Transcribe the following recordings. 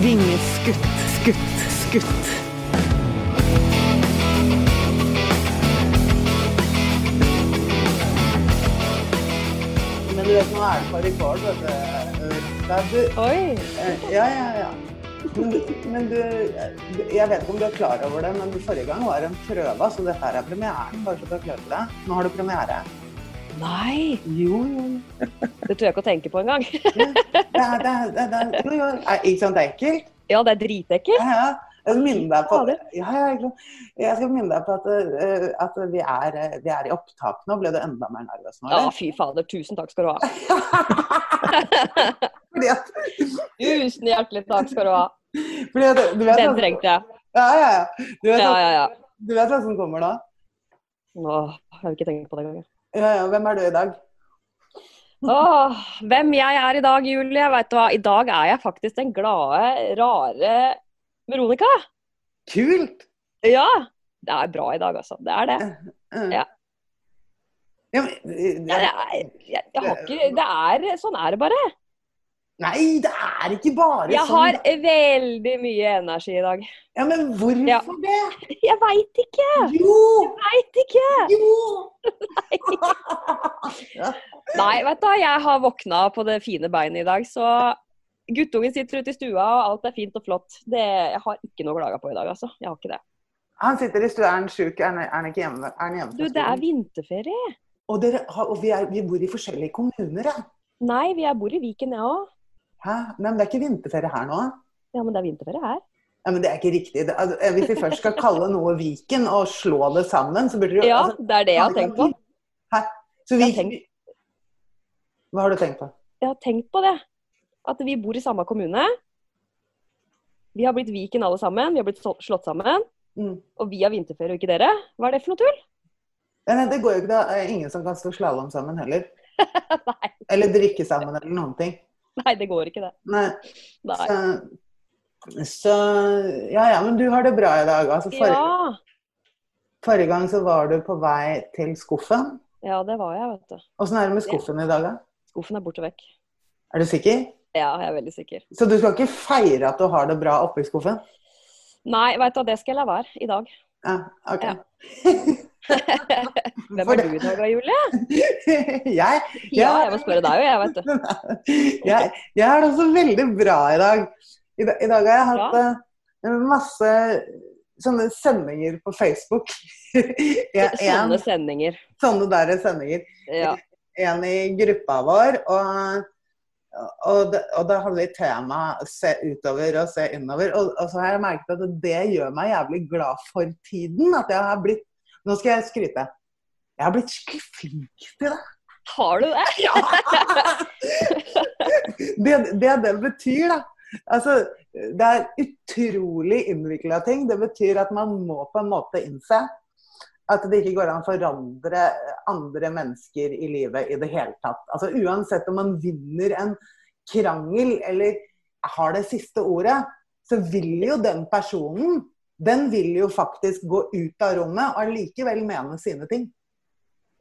Vingeskutt, skutt, skutt. Men du vet, nå er det rekord, vet du. Oi. eh, ja, ja, ja. Men, men du, jeg vet ikke om du er klar over det, men forrige gang var det en prøve, så dette er premieren. bare så du er klar over det. Nå har du premiere. Nei, Jo, jo. det tør jeg ikke å tenke på engang. Det det er, det er, det jo, jo. Er, ikke sant, det er ekkelt? Ja, det er dritekkelt. Ja, ja. Jeg skal minne deg på, ja, ja, jeg skal minne deg på at, eh, at vi, er, eh, vi er i opptak nå. Ble du enda mer nervøs nå? Ja, fy fader. Tusen takk skal du ha. At, Tusen hjertelig takk skal du ha. at du vet Den trengte jeg. Ja, ja, ja. Du vet, Ja, ja, ja. du vet hva som kommer da? nå? Jeg vil ikke tenkt på det engang. Ja, ja. Hvem er du i dag? Åh, hvem jeg er i dag, Julie? Vet du hva? I dag er jeg faktisk den glade, rare Veronica. Kult! Ja. Det er bra i dag, altså. Det er det. Ja. Ja, men, eh, Ja, det er, jeg, jeg har ikke Det er Sånn er det bare. Nei, det er ikke bare Jeg sånn. har veldig mye energi i dag. Ja, men hvorfor Ja. det? Jeg veit ikke! Jo! Veit ikke! Jo! Nei, vet du, jeg har våkna på det fine beinet i dag, så guttungen sitter ute i stua, og alt er fint og flott. Det, jeg har ikke noe å klage på i dag, altså. Jeg har ikke det. Han sitter i stua, er han sjuk? Er han ikke hjemme? Er han hjemme Du, det er vinterferie. Og, dere og vi, er, vi bor i forskjellige kommuner, ja. Nei, vi bor i Viken, jeg òg. Hæ? Nei, men det er ikke vinterferie her nå? Ja, men det er vinterferie her. Ja, men det er ikke riktig. Det, altså, hvis vi først skal kalle noe Viken og slå det sammen, så burde du Ja, altså, det er det jeg har tenkt på. Hæ? Så vi, tenkt- Hva har du tenkt på? Jeg har tenkt på det. At vi bor i samme kommune. Vi har blitt Viken alle sammen. Vi har blitt slått sammen. Mm. Og vi har vinterferie, og ikke dere. Hva er det for noe tull? Nei, det går jo ikke. Det er ingen som kan stå slalåm sammen heller. Eller drikke sammen eller noen ting. Nei, det går ikke, det. Nei. Nei. Så, så Ja ja, men du har det bra i dag. Altså, forrige, Ja. forrige gang så var du på vei til skuffen. ja, det var jeg, vet du. Åssen er det med skuffen i dag, da? Skuffen er borte vekk. Er du sikker? Ja, jeg er veldig sikker. Så du skal ikke feire at du har det bra oppi skuffen? Nei, vet du hva, det skal jeg la være i dag. Ja, OK. Ja. Hvem er du i dag, da, Julie? jeg, Ja, jeg må spørre deg jo, jeg, vet du. jeg, jeg har det også veldig bra i dag. I, dag- i dag har jeg hatt eh, masse sånne sendinger på Facebook. jeg, Sånne en, sendinger. sånne der sendinger. Ja. En i gruppa vår. Og, og, det, og da handler vi tema 'se utover og se innover'. Og, og så har jeg merket at det gjør meg jævlig glad for tiden. At jeg har blitt Nå skal jeg skryte. Jeg har blitt skikkelig flink til det. Har du det? Ja! det, det det betyr, da Altså, det er utrolig innvikla ting. Det betyr at man må på en måte innse at det ikke går an å forandre andre mennesker i livet i det hele tatt. Altså Uansett om man vinner en krangel eller har det siste ordet, så vil jo den personen den vil jo faktisk gå ut av rommet og allikevel mene sine ting.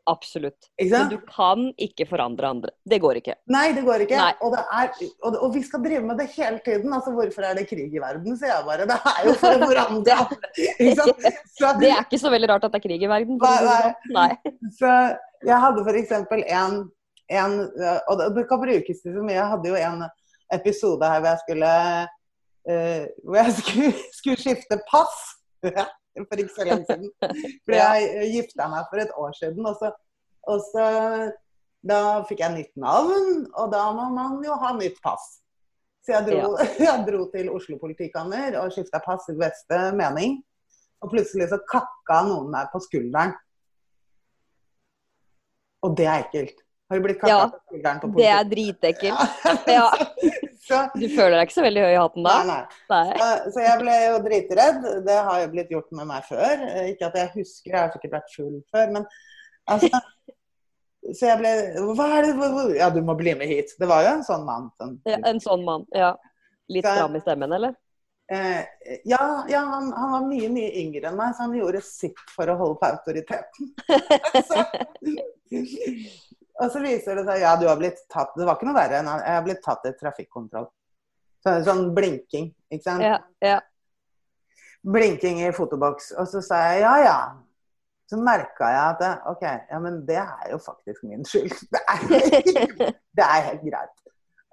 Absolutt. Men du kan ikke forandre andre. Det går ikke. Nei, det går ikke. Og, det er, og, og vi skal drive med det hele tiden. Altså, Hvorfor er det krig i verden, sier jeg bare. Det er jo for å forandre andre. Det er ikke så veldig rart at det er krig i verden. det Nei, sånn. Nei. så jeg hadde f.eks. en, en Og det- det kan brukes til så mye. Jeg hadde jo en episode her hvor jeg skulle uh, Hvor jeg skulle, skulle skifte pass. For ikke så lenge siden. For jeg gifta meg for et år siden. Og så, og så Da fikk jeg nytt navn, og da må man jo ha nytt pass. Så jeg dro, jeg dro til Oslo politikammer og skifta pass i beste mening. Og plutselig så kakka noen meg på skulderen. Og det er ekkelt. Har du blitt kakka Ja, på skulderen på Det er dritekkelt. Ja. Så, Du føler deg ikke så veldig høy i hatten da? nei, nei. Nei. Så- Så jeg ble jo dritredd. Det har jo blitt gjort med meg før. Ikke at jeg husker, jeg har sikkert vært full før, men altså Så jeg ble Hva er det Ja, du må bli med hit. Det var jo en sånn mann. Sånn. Ja, En sånn mann. Ja. Litt Så- stram i stemmen, eller? Eh, ja, ja han, han var mye, mye yngre enn meg, så han gjorde sitt for å holde på autoriteten. så, og så viser det seg ja, du har blitt tatt Det var ikke noe verre enn jeg har blitt tatt i trafikkontroll. Så, sånn blinking, ikke sant? Ja, ja. Blinking i fotoboks. Og så sa jeg ja, ja. Så merka jeg at det, OK, ja, men det er jo faktisk min skyld. Det er, det er helt greit.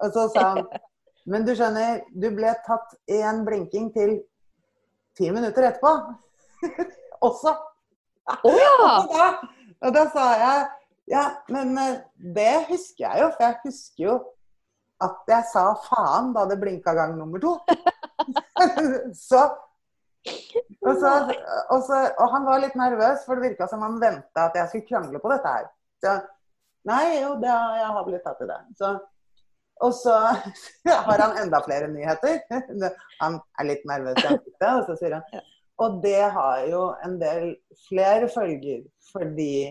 Og så sa han Men du skjønner, du ble tatt i en blinking til ti minutter etterpå. Også. Å ja! Og da, og da sa jeg ja, men eh, det husker jeg jo, for jeg husker jo at jeg sa faen da det blinka gang nummer to. så, og, så, og, så, og han var litt nervøs, for det virka som han venta at jeg skulle krangle på dette her. Så nei, jo, det, jeg har blitt tatt i det. Så, og så har han enda flere nyheter. Han er litt nervøs i ansiktet, og så sier han Og det har jo en del flere følger, fordi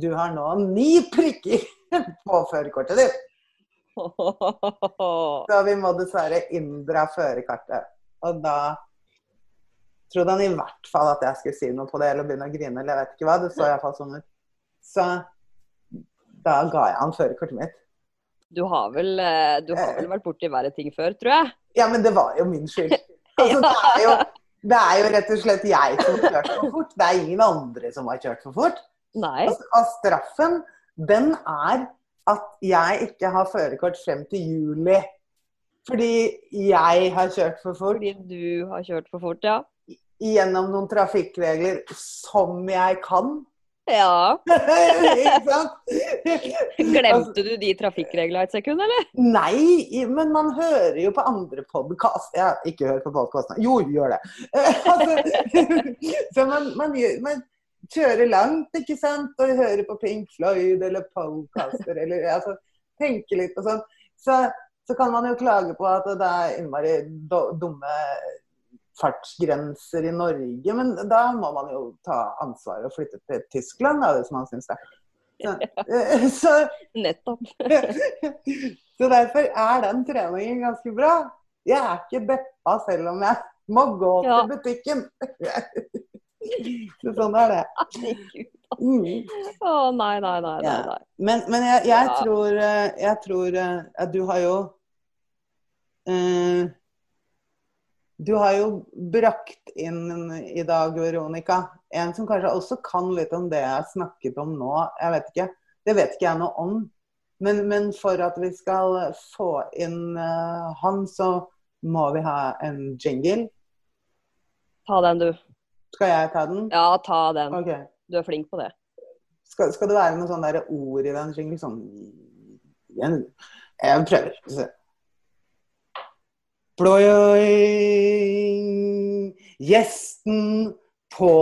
du har nå ni prikker på førerkortet ditt. Så vi må dessverre inndra førerkartet. Og da trodde han i hvert fall at jeg skulle si noe på det, eller begynne å grine, eller jeg vet ikke hva. Det så iallfall sånn ut. Så da ga jeg han førerkortet mitt. Du har vel, eh, du har vel vært borti verre ting før, tror jeg? Ja, men det var jo min skyld. Altså, det, er jo, det er jo rett og slett jeg som har kjørt for fort. Det er ingen andre som har kjørt for fort. Og, og straffen, den er at jeg ikke har førerkort frem til juli. Fordi jeg har kjørt for fort Fordi du har kjørt for fort, ja? gjennom noen trafikkregler som jeg kan. Ja. Ikke sant? Glemte du de trafikkreglene et sekund, eller? Nei, men man hører jo på andre podkast. Ikke hør på podkastene. Jo, gjør det. Altså, så man, man, man, kjører langt, ikke sant, og hører på Pink Floyd eller Polecaster eller altså, tenker litt og sånn. Så, så kan man jo klage på at det er innmari dumme fartsgrenser i Norge, men da må man jo ta ansvaret og flytte til Tyskland, da, hvis man syns det. Så, så, Nettopp. så derfor er den treningen ganske bra. Jeg er ikke beppa selv om jeg må gå Ja. til butikken. Så sånn er det. Mm. Å nei, nei, nei. nei, nei. Men, men jeg, jeg tror, eh, jeg tror eh, at du har jo eh, Du har jo brakt inn i dag, Veronica, en som kanskje også kan litt om det jeg har snakket om nå. Jeg vet ikke. Det vet ikke jeg noe om. Men, men for at vi skal få inn uh, han, så må vi ha en jingle. Ta den, du. Skal jeg ta den? Ja, ta den. Okay. Du er flink på det. Skal, skal det være noen sånne derre ord i den jingle? Sånn Jeg, jeg prøver. Ploing, gjesten på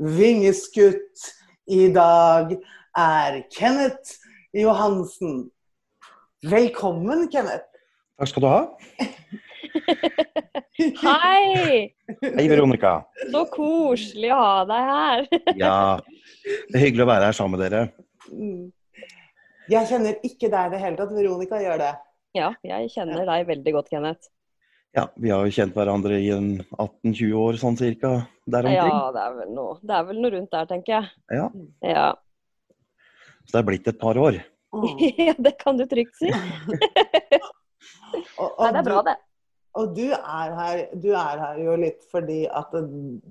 Vingeskutt i dag er Kenneth Johansen. Velkommen, Kenneth. Takk skal du ha. Hei! Hei, Veronica. Så koselig å ha deg her. Ja, det er hyggelig å være her sammen med dere. Mm. Jeg kjenner ikke deg i det hele tatt. Veronica gjør det. Ja, jeg kjenner deg veldig godt, Kenneth. Ja, Vi har jo kjent hverandre i 18-20 år, sånn cirka. Der Ja, det er vel noe, det er vel noe rundt der, tenker jeg. Ja, Ja. Så det er blitt et par år. Mm. ja, det kan du trygt si. Og, og Nei, det er bra, det. Og du er, her, du er her jo litt fordi at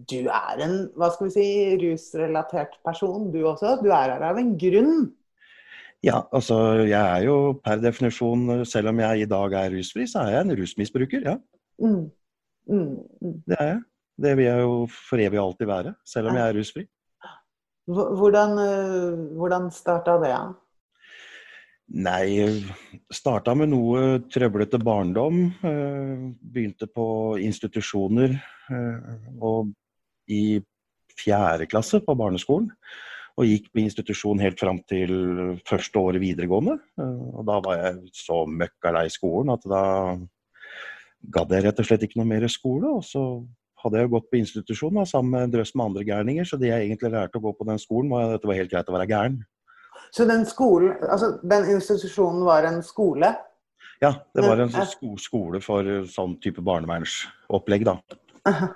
du er en hva skal vi si, rusrelatert person, du også. Du er her av en grunn. Ja, altså jeg er jo per definisjon, selv om jeg i dag er rusfri, så er jeg en rusmisbruker. Ja, Mm. Mm. Mm. det er jeg. Det vil jeg jo for evig alltid være, selv om jeg er rusfri. Hvordan, øh, hvordan starta det? Ja? Nei, starta med noe trøblete barndom. eh, Begynte på institusjoner. eh, Og i fjerde klasse på barneskolen. Og gikk på institusjon helt fram til første året videregående. Eh, Og da var jeg så møkka lei skolen at da gadd jeg rett og slett ikke noe mer skole. Og så hadde jeg jo gått på institusjon sammen med en drøss med andre gærninger, så det jeg egentlig lærte å gå på den skolen, var at det var helt greit å være gæren. Så den skolen, altså den institusjonen var en skole? Ja, det var en Ja. sko skole for eh, sånn type barnevernsopplegg, da. Aha.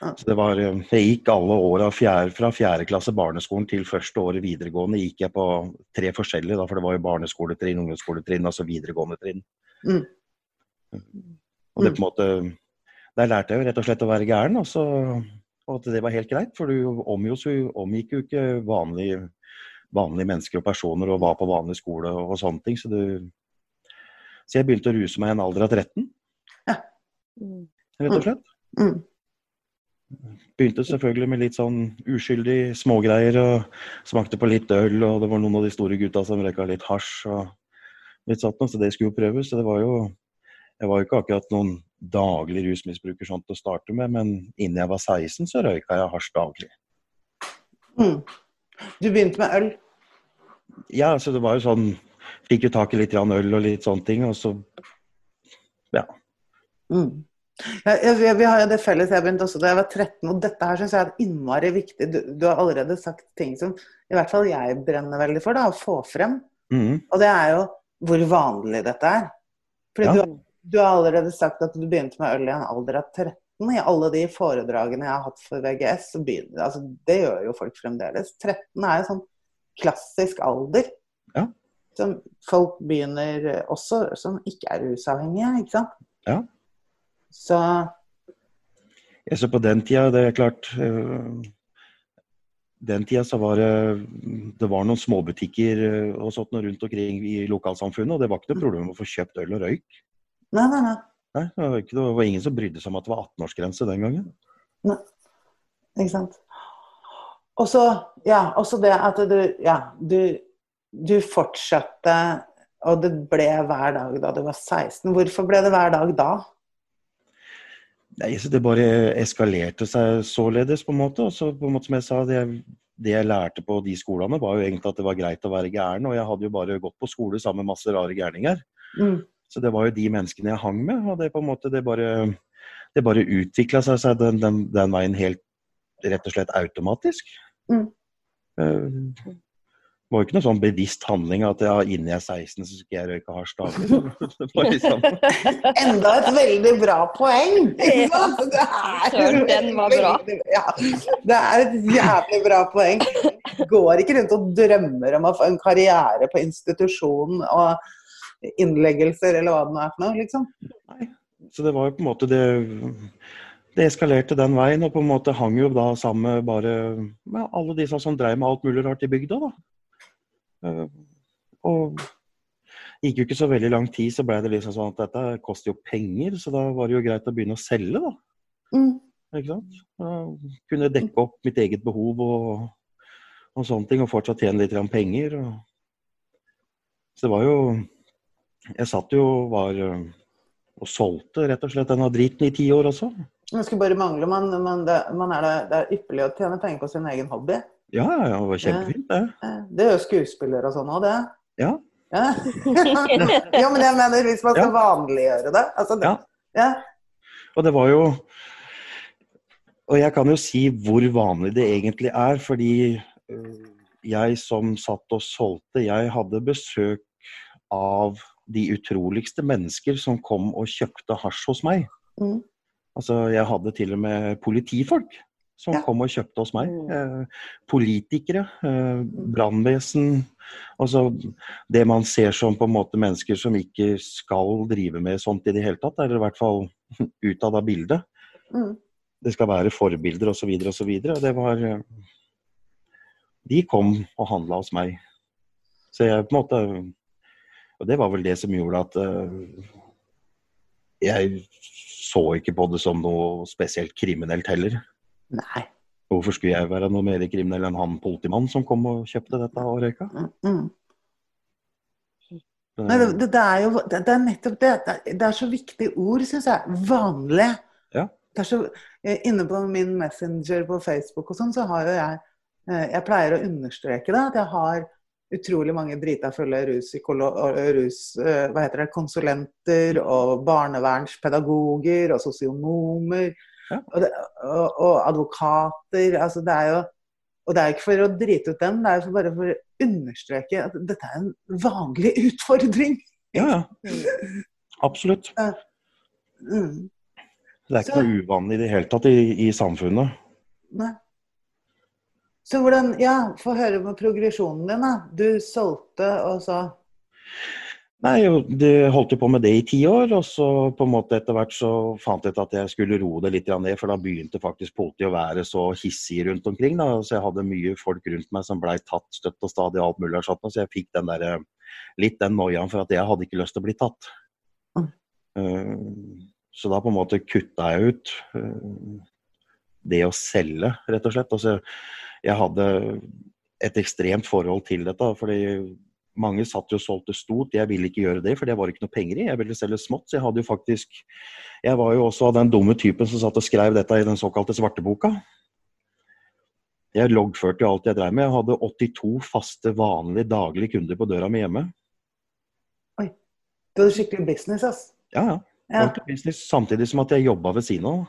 Så det var, eh, jeg gikk alle åra fra fjerde klasse barneskolen til første året videregående gikk jeg på tre forskjellige, da, for det var jo barneskoletrinn, ungdomsskoletrinn altså videregående trinn. Mm. Og det på en måte Der lærte jeg jo rett og slett å være gæren, og, så, og at det var helt greit. For du omgikk jo, omgikk jo ikke vanlige, vanlige, mennesker og personer og var på vanlig skole og, og sånne ting. Så, du, så jeg begynte å ruse meg i en alder av 13. Ja. Rett og slett. Mm. Begynte selvfølgelig med litt sånn uskyldig smågreier og smakte på litt øl, og det var noen av de store gutta som røyka litt hasj og litt sånt, så det skulle jo prøves. Så det var jo Jeg var jo ikke akkurat noen daglig rusmisbruker sånn til å starte med, men innen jeg var 16 så røyka jeg hasj daglig. Mm. Du begynte med øl? Ja, så det var jo sånn Fikk jo tak i litt øl og litt sånne ting, og så Ja. Mm. Ja, vi, vi, har jo det felles. Jeg begynte også da jeg var 13, og dette her syns jeg er innmari viktig. Du, du, har allerede sagt ting som i hvert fall jeg brenner veldig for, da, å få frem. Mm. Og det er jo hvor vanlig dette er. Fordi Ja. du, du har allerede sagt at du begynte med øl i en alder av 13. I alle de foredragene jeg har hatt for VGS, så begynner, altså, det gjør jo folk fremdeles. 13 er jo sånn klassisk alder. Ja. Som folk begynner eh, også, som ikke er rusavhengige, ikke sant. Ja. Så Jeg ser på den tida, det er klart øh, Den tida så var det Det var noen småbutikker øh, og sånt rundt omkring i lokalsamfunnet, og det var ikke noe problem å få kjøpt øl og røyk. Nei, nei, nei. Nei, det var, ikke, det var ingen som brydde seg om at det var 18-årsgrense den gangen. Nei, Ikke sant. Og så ja, også det at du Ja, du, du fortsatte, og det ble hver dag da du var 16. Hvorfor ble det hver dag da? Nei, så Det bare eskalerte seg således, på en måte. Og så på en måte som jeg sa, det, det jeg lærte på de skolene, var jo egentlig at det var greit å være gæren. Og jeg hadde jo bare gått på skole sammen med masse rare gærninger. Mm. Så det var jo de menneskene jeg hang med, og det på en måte, det bare, det bare utvikla seg, seg den, den, den veien helt rett og slett automatisk. Mm. Eh, Det var jo ikke noe sånn bevisst handling at ja, innen jeg er 16 så skal jeg røyke hasj daglig. Liksom, Enda et veldig bra poeng! Ikke? Det er den var bra. Ja, det er et jævlig bra poeng. Går ikke rundt og drømmer om å få en karriere på institusjon og innleggelser eller hva det nå er for noe, liksom. så det var jo på en måte det Det eskalerte den veien, og på en måte hang jo da sammen med bare med alle disse som dreiv med alt mulig rart i bygda. da. Eh, Og gikk jo ikke så veldig lang tid, så ble det liksom sånn at dette koster jo penger, så da var det jo greit å begynne å selge, da. Mm. Ikke sant? Da kunne dekke opp mitt eget behov og, og sånne ting, og fortsatt tjene litt penger. Og... Så det var jo Jeg satt jo var øh, og solgte rett og slett denne driten i ti år også. Det skulle bare mangle. men, men det, man er det, det er ypperlig å tjene penger på sin egen hobby. Ja, ja, det var kjempefint, det. Eh, Det gjør skuespillere og sånn òg, det. Ja. Ja. ja, men jeg mener hvis man skal Ja. vanliggjøre det. Altså, det Ja. ja. Og det var jo Og jeg kan jo si hvor vanlig det egentlig er, fordi øh, jeg som satt og solgte, jeg hadde besøk av de utroligste mennesker som kom og kjøpte hasj hos meg. Mm. Altså, jeg hadde til og med politifolk som Ja. kom og kjøpte hos meg. Mm. Eh, politikere, eh, brannvesen. Altså det man ser som på en måte mennesker som ikke skal drive med sånt i det hele tatt, eller i hvert fall utad av bildet. Mm. Det skal være forbilder osv. osv. Det var eh, De kom og handla hos meg. Så jeg på en måte Og det var vel det som gjorde at uh, jeg så ikke på det som noe spesielt kriminelt heller. Nei. Hvorfor skulle jeg være noe mer kriminell enn han politimannen som kom og kjøpte dette og røyka? Mm. Mm. Nei, det, det, det er jo det, det er nettopp det. Det er, det er så viktige ord, syns jeg. Vanlig. Ja. Det er så, eh, inne på min Messenger på Facebook og sånn, så har jo jeg eh, Jeg pleier å understreke det, at jeg har utrolig mange drita fulle og eh, det, konsulenter og barnevernspedagoger og sosionomer Ja. og, det, og, og advokater. Altså det er jo og det er ikke for å drite ut den, det er for bare for å understreke at dette er en vanlig utfordring. Ja, ja. Absolutt. Mm. Det er ikke noe uvanlig i det hele tatt i, i samfunnet. Nei. Så hvordan Ja, få høre med progresjonen din, da. Du solgte, og så Nei, det holdt jo på med det i ti år, og så på en måte etter hvert så fant jeg ut at jeg skulle roe det litt ned, for da begynte faktisk politiet å være så hissig rundt omkring. da, Så jeg hadde mye folk rundt meg som blei tatt støtt og stadig alt mulig sånt, så jeg fikk den der, eh, litt den noiaen for at jeg hadde ikke lyst til å bli tatt. Mm. Eh, så da på en måte kutta jeg ut eh, det å selge, rett og slett. Altså, jeg hadde et ekstremt forhold til dette. fordi mange satt jo og solgte stort, jeg ville ikke gjøre det, for det var ikke noe penger i. Jeg ville selge smått. Så jeg hadde jo faktisk Jeg var jo også av den dumme typen som satt og skrev dette i den såkalte svarteboka. Jeg loggførte jo alt jeg drev med. Jeg hadde 82 faste, vanlige, daglige kunder på døra mi hjemme. Oi. Du hadde skikkelig business, ass. Ja, ja. Ja. Business, samtidig som at jeg jobba ved siden av.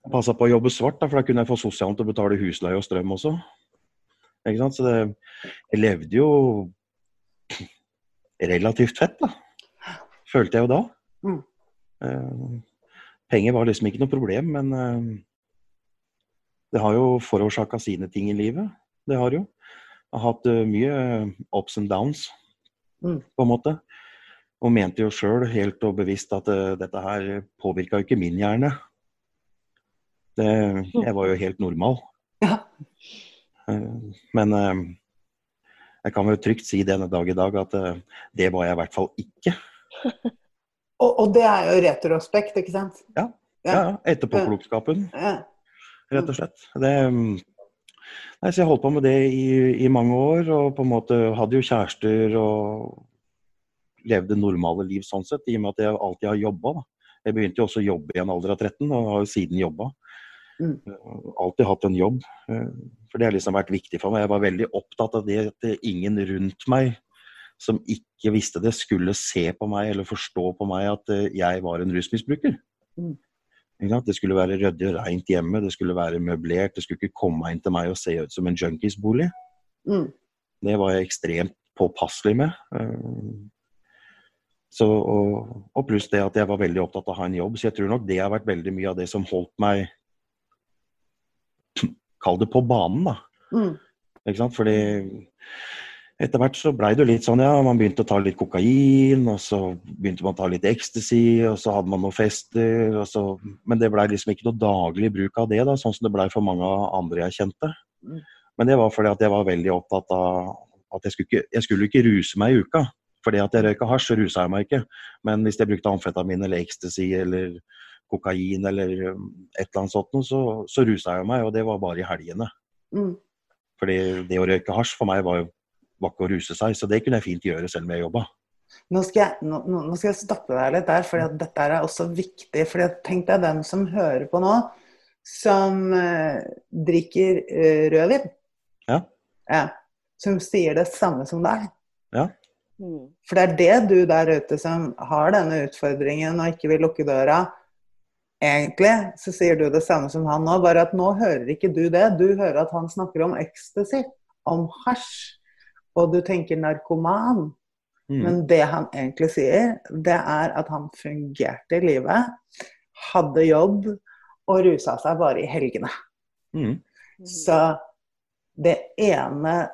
Jeg passa på å jobbe svart, da, for da kunne jeg få sosialen til å betale husleie og strøm også. Ikke sant? Så det, jeg levde jo relativt fett, da. Følte jeg jo da. Mm. Eh, penger var liksom ikke noe problem, men eh, det har jo forårsaka sine ting i livet. Det har jo. Jeg har hatt uh, mye ups and downs, Mm. på en måte. Og mente jo sjøl helt og bevisst at uh, dette her påvirka jo ikke min hjerne. Det, jeg var jo helt normal. Ja. Eh, Men eh, jeg kan vel trygt si denne dag i dag at eh, det var jeg i hvert fall ikke. Og, og det er jo retrospekt, ikke sant? Ja, ja, Etterpåklokskapen, Ja. rett og slett. Det, nei, så jeg holdt på med det i, i mange år, og på en måte hadde jo kjærester og levde normale liv sånn sett, i og med at jeg alltid har jobba. Jeg begynte jo også å jobbe i en alder av 13, og har jo siden jobba. Mm. Alltid hatt en jobb. eh, For det har liksom vært viktig for meg. Jeg var veldig opptatt av det at ingen rundt meg som ikke visste det, skulle se på meg eller forstå på meg at eh, jeg var en rusmisbruker. Mm. Det skulle være ryddig og rent hjemme, det skulle være møblert. Det skulle ikke komme inn til meg og se ut som en junkiesbolig. Mm. Det var jeg ekstremt påpasselig med. Eh, Så, og, og pluss det at jeg var veldig opptatt av å ha en jobb. Så jeg tror nok det har vært veldig mye av det som holdt meg Kall det på banen, da. Mm. Ikke sant? Fordi etter hvert så blei det jo litt sånn, ja, man begynte å ta litt kokain, og så begynte man å ta litt ecstasy, og så hadde man noen fester, og så Men det blei liksom ikke noe daglig bruk av det, da, sånn som det blei for mange andre jeg kjente. Mm. Men det var fordi at jeg var veldig opptatt av at jeg skulle ikke, jeg skulle ikke ruse meg i uka. Fordi at jeg røyka hasj, så rusa jeg meg ikke. Men hvis jeg brukte amfetamin eller ecstasy eller kokain eller um, et eller annet sånt, så, så rusa jeg meg, og det var bare i helgene. Mm. Fordi det å røyke hasj for meg var jo var ikke å ruse seg, så det kunne jeg fint gjøre selv om jeg jobba. Nå skal, jeg, nå, nå skal jeg stoppe deg litt der, for dette er også viktig. For tenk deg den som hører på nå, som eh, drikker eh, rødvin. Ja. Ja. Som sier det samme som deg. Ja. For det er det du der ute som har denne utfordringen og ikke vil lukke døra. Egentlig så sier du det samme som han nå, bare at nå hører ikke du det. Du hører at han snakker om ecstasy, om hasj, og du tenker narkoman. Mm. Men det han egentlig sier, det er at han fungerte i livet, hadde jobb og rusa seg bare i helgene. Mm. Så det ene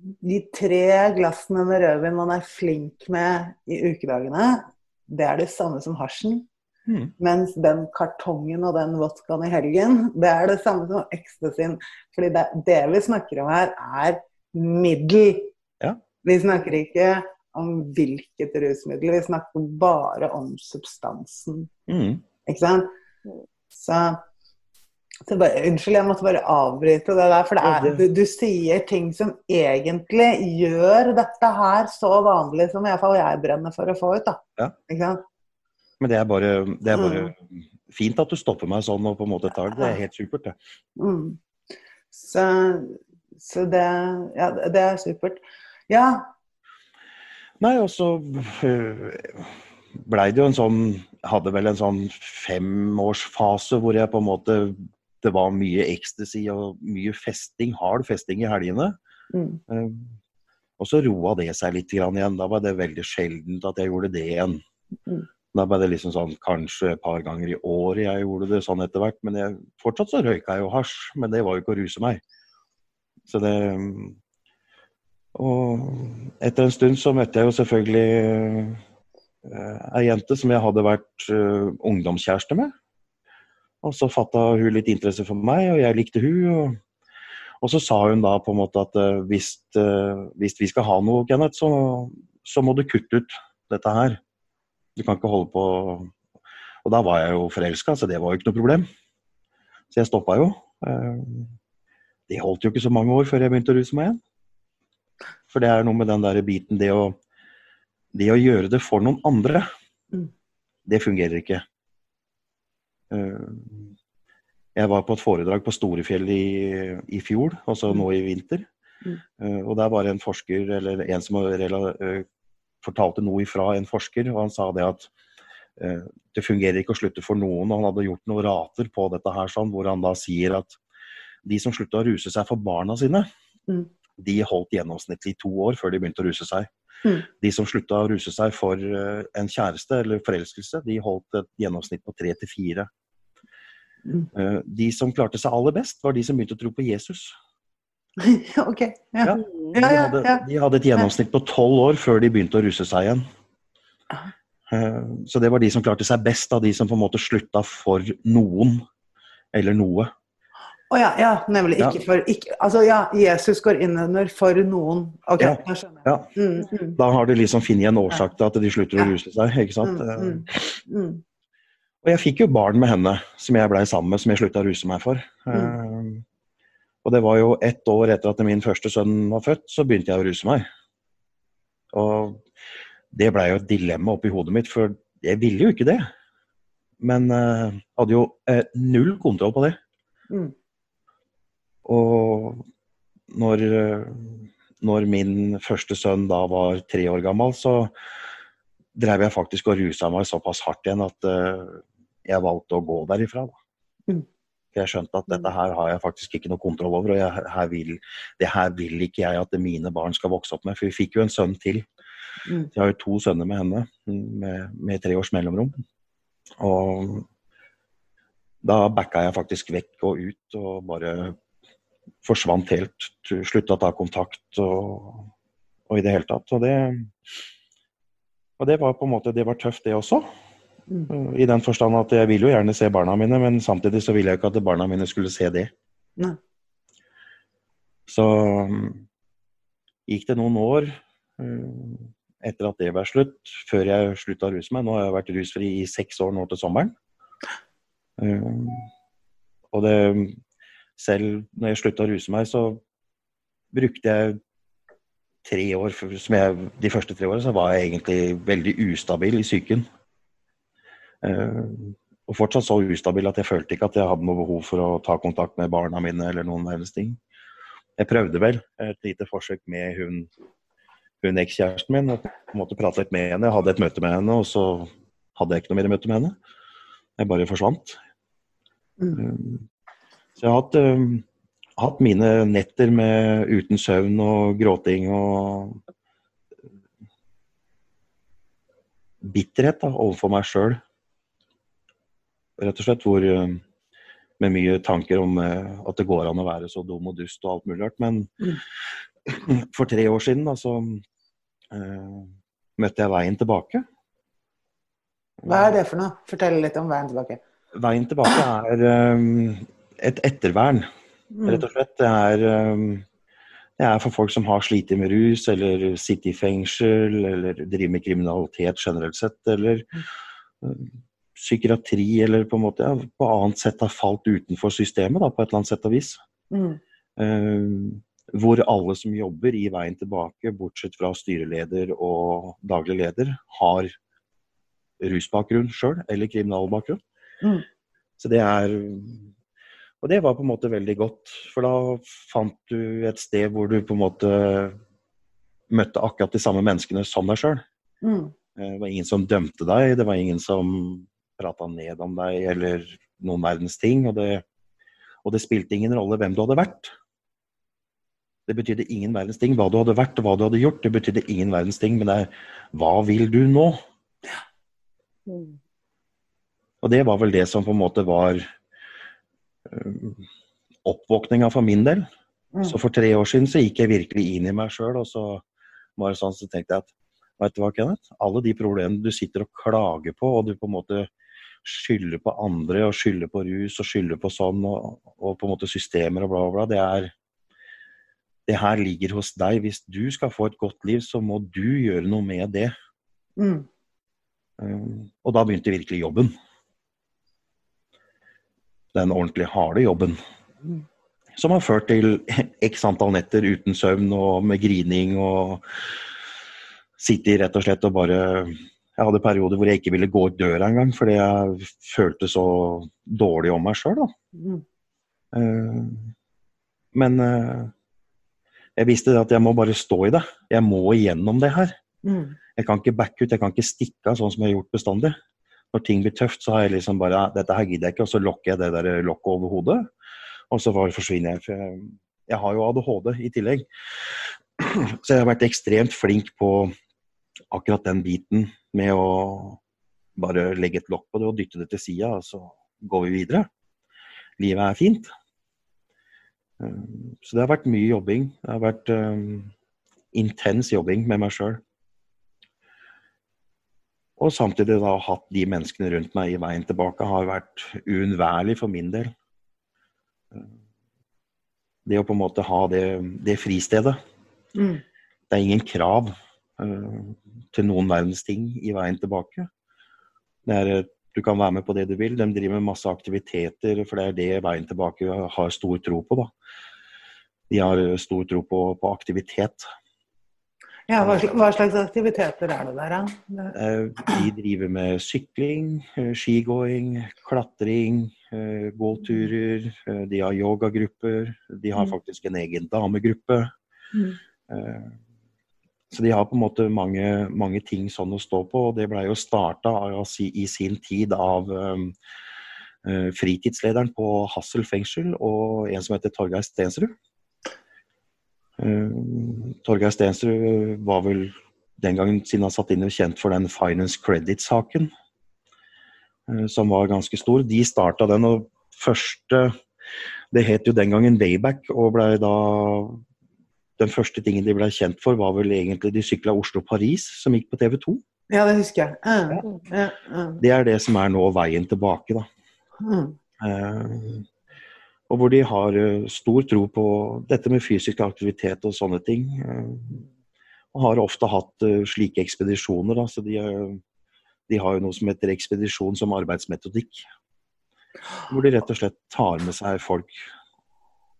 De tre glassene med rødvin man er flink med i ukedagene, det er det samme som hasjen. Mm. Mens den kartongen og den vodkaen i helgen, det er det samme som ecstasyen. Fordi det, det vi snakker om her, er middel. Ja. Vi snakker ikke om hvilket rusmiddel, vi snakker bare om substansen. Mm. Ikke sant? Så, så bare, Unnskyld, jeg måtte bare avbryte det der. For det er, du, du sier ting som egentlig gjør dette her så vanlig som i hvert fall jeg brenner for å få ut. da. Ja. Ikke sant? Men det er bare, det er bare fint at du stopper meg sånn og på en måte tar det. Det er helt supert, det. Mm. Så, så det Ja, det er supert. Ja. Nei, og så blei det jo en sånn Hadde vel en sånn femårsfase hvor jeg på en måte Det var mye ecstasy og mye festing, hard festing i helgene. Mm. Eh, Og så roa det seg litt grann igjen. Da var det veldig sjeldent at jeg gjorde det igjen. Mm. Da ble det liksom sånn kanskje et par ganger i året jeg gjorde det sånn etter hvert. Men jeg, fortsatt så røyka jeg jo hasj, men det var jo ikke å ruse meg. Så det Og etter en stund så møtte jeg jo selvfølgelig eh, ei jente som jeg hadde vært eh, ungdomskjæreste med. Og så fatta hun litt interesse for meg, og jeg likte hun. Og, og så sa hun da på en måte at eh, hvis, eh, hvis vi skal ha noe, Kenneth, så, så må du kutte ut dette her. Du kan ikke holde på Og da var jeg jo forelska, så det var jo ikke noe problem. Så jeg stoppa jo. Eh, Det holdt jo ikke så mange år før jeg begynte å ruse meg igjen. For det er noe med den der biten det å, det å gjøre det for noen andre, Mm. det fungerer ikke. Eh, Jeg var på et foredrag på Storefjell i, i fjor, altså nå i vinter. Mm. Eh, Og der var det en forsker, eller en som fortalte noe ifra en forsker, og han sa det at eh, det fungerer ikke å slutte for noen. Og han hadde gjort noen rater på dette her, sånn, hvor han da sier at de som slutta å ruse seg for barna sine, Mm. de holdt gjennomsnittlig to år før de begynte å ruse seg. Mm. De som slutta å ruse seg for uh, en kjæreste eller forelskelse, de holdt et gjennomsnitt på tre til fire. Mm. Uh, De som klarte seg aller best, var de som begynte å tro på Jesus. OK. Ja. Ja. Mm. De Ja, ja, hadde, de hadde et gjennomsnitt på tolv år før de begynte å ruse seg igjen. Eh, Så det var de som klarte seg best, av de som på en måte slutta for noen eller noe. Å ja, ja, nemlig. Ja. Ikke for ikke, Altså ja, Jesus går inn under for noen. OK, Ja. jeg skjønner. Ja. Mm, mm, Da har de liksom funnet en årsak til at de slutter å ruse seg. ikke sant? mm, Eh, mm, mm. Og jeg fikk jo barn med henne, som jeg blei sammen med, som jeg slutta å ruse meg for. Mm. Og det var jo ett år etter at min første sønn var født, så begynte jeg å ruse meg. Og det blei jo et dilemma oppi hodet mitt, for jeg ville jo ikke det. Men uh, hadde jo uh, null kontroll på det. Mm. Og når, eh, når min første sønn da var tre år gammel, så drev jeg faktisk og rusa meg såpass hardt igjen at uh, jeg valgte å gå derifra. Da. Mm. For Jeg skjønte at dette her har jeg faktisk ikke noe kontroll over, og jeg, her vil, det her vil ikke jeg at mine barn skal vokse opp med. For vi fikk jo en sønn til. Mm. Jeg har jo to sønner med henne, med, med tre års mellomrom. Og da backa jeg faktisk vekk og ut og bare forsvant helt. Slutta å ta kontakt og, og i det hele tatt. Og det, og det var på en måte det var tøft, det også. Mm. I den forstand at jeg vil jo gjerne se barna mine, men samtidig så ville jeg ikke at barna mine skulle se det. Nei. Så um, gikk det noen år um, etter at det ble slutt, før jeg slutta å ruse meg. Nå har jeg vært rusfri i seks år nå til sommeren. Um, og det Selv når jeg slutta å ruse meg, så brukte jeg tre år som jeg, De første tre årene så var jeg egentlig veldig ustabil i psyken. Eh, og fortsatt så ustabil at jeg følte ikke at jeg hadde noe behov for å ta kontakt med barna mine eller noen verdens ting. Jeg prøvde vel et lite forsøk med hun, hun ekskjæresten min. og på prate litt med henne. Jeg hadde et møte med henne, og så hadde jeg ikke noe mer møte med henne. Jeg bare forsvant. Mm. Så jeg har hatt, uh, hatt mine netter med uten søvn og gråting og bitterhet da, overfor meg sjøl. Rett og slett hvor um, med mye tanker om uh, at det går an å være så dum og dust og alt mulig rart. Men for tre år siden da, så uh, møtte jeg veien tilbake. Hva er det for noe? Fortell litt om veien tilbake. Veien tilbake er um, et ettervern, Mm. rett og slett. Det er, um, det er for folk som har slitt med rus, eller sitter i fengsel, eller driver med kriminalitet generelt sett, eller um, psykiatri, eller på en måte ja, på annet sett har falt utenfor systemet, da, på et eller annet sett og vis. Mm. Uh, hvor alle som jobber i Veien tilbake, bortsett fra styreleder og daglig leder, har rusbakgrunn sjøl, eller kriminalbakgrunn. Mm. Så det er Og det var på en måte veldig godt, for da fant du et sted hvor du på en måte møtte akkurat de samme menneskene som deg sjøl. Mm. Det var ingen som dømte deg, det var ingen som prata ned om deg eller noen verdens ting. Og det, og det spilte ingen rolle hvem du hadde vært. Det betydde ingen verdens ting hva du hadde vært og hva du hadde gjort. Det betydde ingen verdens ting, men det er hva vil du nå? Mm. Og det var vel det som på en måte var øh, oppvåkninga for min del. Mm. Så for tre år siden så gikk jeg virkelig inn i meg sjøl, og så var det sånn så tenkte jeg at vet du hva, Kenneth, alle de problemene du sitter og klager på, og du på en måte skylder på andre og skylder på rus og skylder på sånn og, og på en måte systemer og bla, bla, bla, det er det her ligger hos deg. Hvis du skal få et godt liv, så må du gjøre noe med det. Mm. Um, og da begynte virkelig jobben. Den ordentlig harde jobben. Mm. Som har ført til x antall netter uten søvn og med grining og Sitter rett og slett og bare Jeg hadde perioder hvor jeg ikke ville gå ut døra engang fordi jeg følte så dårlig om meg sjøl. Mm. Uh, men uh, jeg visste at jeg må bare stå i det. Jeg må igjennom det her. Mm. Jeg kan ikke backe ut, jeg kan ikke stikke av sånn som jeg har gjort bestandig. Når ting blir tøft, så har jeg liksom bare Dette her gidder jeg ikke, og så lokker jeg det der lokket over hodet. Og så bare forsvinner jeg. For jeg, jeg har jo ADHD i tillegg. Så jeg har vært ekstremt flink på akkurat den biten med å bare legge et lokk på det og dytte det til sida, og så går vi videre. Livet er fint. Um, Så det har vært mye jobbing. Det har vært um, intens jobbing med meg sjøl. Og samtidig da hatt de menneskene rundt meg i veien tilbake har vært uunnværlig for min del. Det å på en måte ha det, det fristedet. Mm. Det er ingen krav til noen verdens ting i veien tilbake. Er, eh, du kan være med på det du vil. De driver med masse aktiviteter, for det er det veien tilbake har stor tro på. da. De har eh, stor tro på, på aktivitet. Ja, hva, hva slags aktiviteter er det der, da? Eh, De driver med sykling, skigåing, klatring, gåturer. De har yogagrupper. De har Mm. faktisk en egen damegruppe. Mm. Så de har på en måte mange, mange ting sånn å stå på. og Det blei jo starta i sin tid av um, eh, fritidslederen på Hassel fengsel og en som heter Torgeir Stensrud. Eh, Torgeir Stensrud var vel den gangen siden han satt inn kjent for den Finance Credit-saken, eh, som var ganske stor. De starta den, og første Det het jo den gangen Wayback, og ble da Den første tingen de ble kjent for, var vel egentlig de sykla Oslo-Paris, som gikk på TV 2. Ja, det husker jeg. Uh, uh, uh. Det er det som er nå veien tilbake, da. Mm. Eh, og hvor de har eh, stor tro på dette med fysisk aktivitet og sånne ting. Eh, og har ofte hatt slike ekspedisjoner. Da, så de, de har jo noe som heter ekspedisjon som arbeidsmetodikk. Hvor de rett og slett tar med seg folk